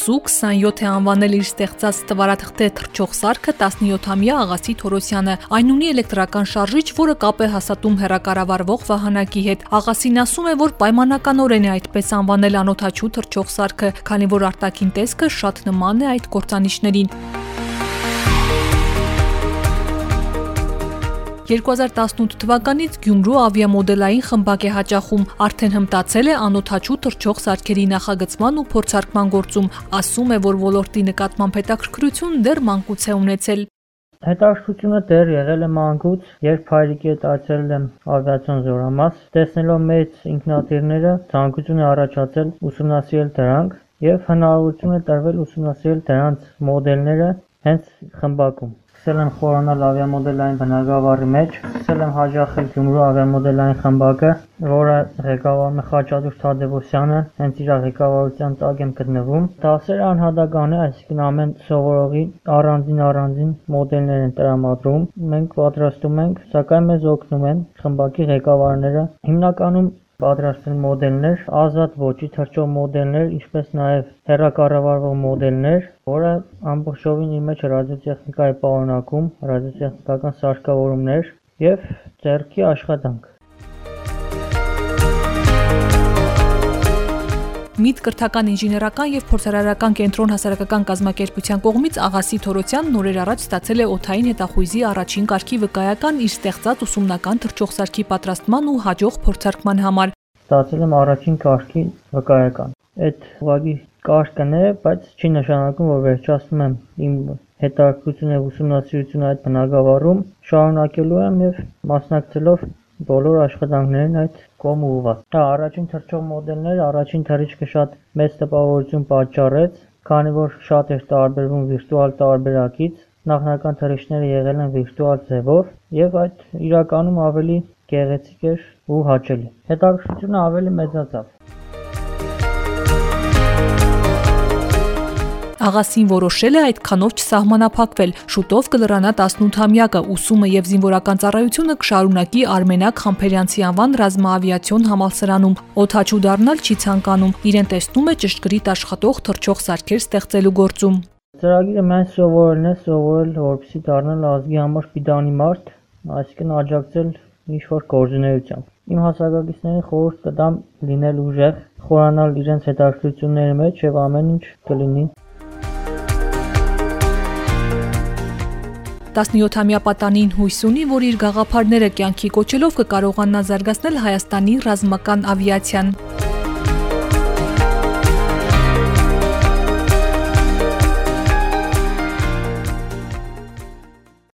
Սու 27 է անվանել իր ստեղծած տվարաթղթե թռչող սարքը 17-ամյա Աղասի Թորոսյանը։ Այն ունի էլեկտրական շարժիչ, որը կապ է հաստատում հերակառավարվող վահանակի հետ։ Աղասին ասում է, որ պայմանականորեն է այդպես անվանել անօթաչու թռչող սարքը, քանի որ արտաքին տեսքը շատ նման է այդ կործանիչներին։ 2018 թվականից Գյումրու ավիամոդելային խմբակ է հաճախում, արդեն հմտացել է անօթաչու թռչող սարքերի նախագծման ու փորձարկման գործում, ասում է, որ ոլորտի նկատմամբ հետաքրքրություն դեռ մանկուց է ունեցել։ Հետաքրքրությունը դեռ եղել է մանկուց, երբ հայրիկի հետ այցելել եմ ավիացիոն զորամաս, տեսնելով մեծ ինքնաթիռները, ցանկություն է առաջացել ուսումնասիրել դրանք եւ հնարավորություն է տրվել ուսումնասիրել դրանց մոդելները հենց խմբակում սկսել եմ խորանալ ավիամոդելային բնագավառի մեջ, սկսել եմ հաճախել Գյումրու ավիամոդելային խմբակը, որը ղեկավարում է Խաչատուր Թադևոսյանը, հենց իր ղեկավարության տակ եմ գտնվում։ Դասերը անհատական է, այսինքն ամեն սովորողի առանձին-առանձին մոդելներ են տրամադրում։ Մենք պատրաստում ենք, սակայն մեզ օգնում են խմբակի ղեկավարները։ Հիմնականում պատրաստել մոդելներ, ազատ ոճի թռչող մոդելներ, ինչպես նաև հեռակառավարվող մոդելներ, որը ամբողջովին իր մեջ ռադիոտեխնիկա է պարունակում, ռադիոտեխնիկական սարքավորումներ եւ ձեռքի աշխատանք։ ՄԻՏ կրթական ինժեներական եւ փորձարարական կենտրոն հասարակական կազմակերպության կողմից Աղասի Թորոսյանն օրեր առաջ ստացել է օթային հետախույզի առաջին կարգի վկայական իր ստեղծած ուսումնական թռչող սարքի պատրաստման ու հաջող փորձարկման համար։ Ստացել եմ առաջին կարգի վկայական։ Այդ ուղղակի կարգն է, բայց չի նշանակում, որ վերջացնում եմ իմ հետաքրքրությունը ուսումնասիրությունը այդ բնագավառում, շարունակելու եմ եւ մասնակցելով բոլոր աշխատանքներն այդ կողմ ուղղված։ Հա, առաջին թռչող մոդելները առաջին թռիչքը շատ մեծ տպավորություն պատճառեց, քանի որ շատ էր տարբերվում վիրտուալ տարբերակից, նախնական թռիչքները եղել են վիրտուալ ձևով եւ այդ իրականում ավելի գեղեցիկ էր ու հաճելի։ Հետաքրքրությունը ավելի մեծացավ։ Աղասին որոշել է այդքանով չսահմանափակվել։ Շուտով կլրանա 18-ամյակը, ուսումը եւ զինվորական ծառայությունը կշարունակի Արմենակ Խամփերյանցի անվան ռազմաավիացիոն համալսարանում։ Օթաչու դառնալ չի ցանկանում։ Իրեն տեսնում է ճշգրիտ աշխատող թռչող սարքեր ստեղծելու գործում։ Ծրագիրը մեն սովորելն է, սովորել, որպեսզի դառնալ ազգի համար պիտանի մարդ, այսինքն աջակցել ինչ որ գործունեությամբ։ Իմ հասակակիցներին խորհուրդ կտամ լինել ուժեղ, խորանալ իրենց հետաքրքրությունների մեջ եւ ամեն ինչ կլինի 17-ամյա պատանին հույս ունի, որ իր գաղափարները կյանքի կոչելով կկարողանա զարգացնել Հայաստանի ռազմական ավիացիան։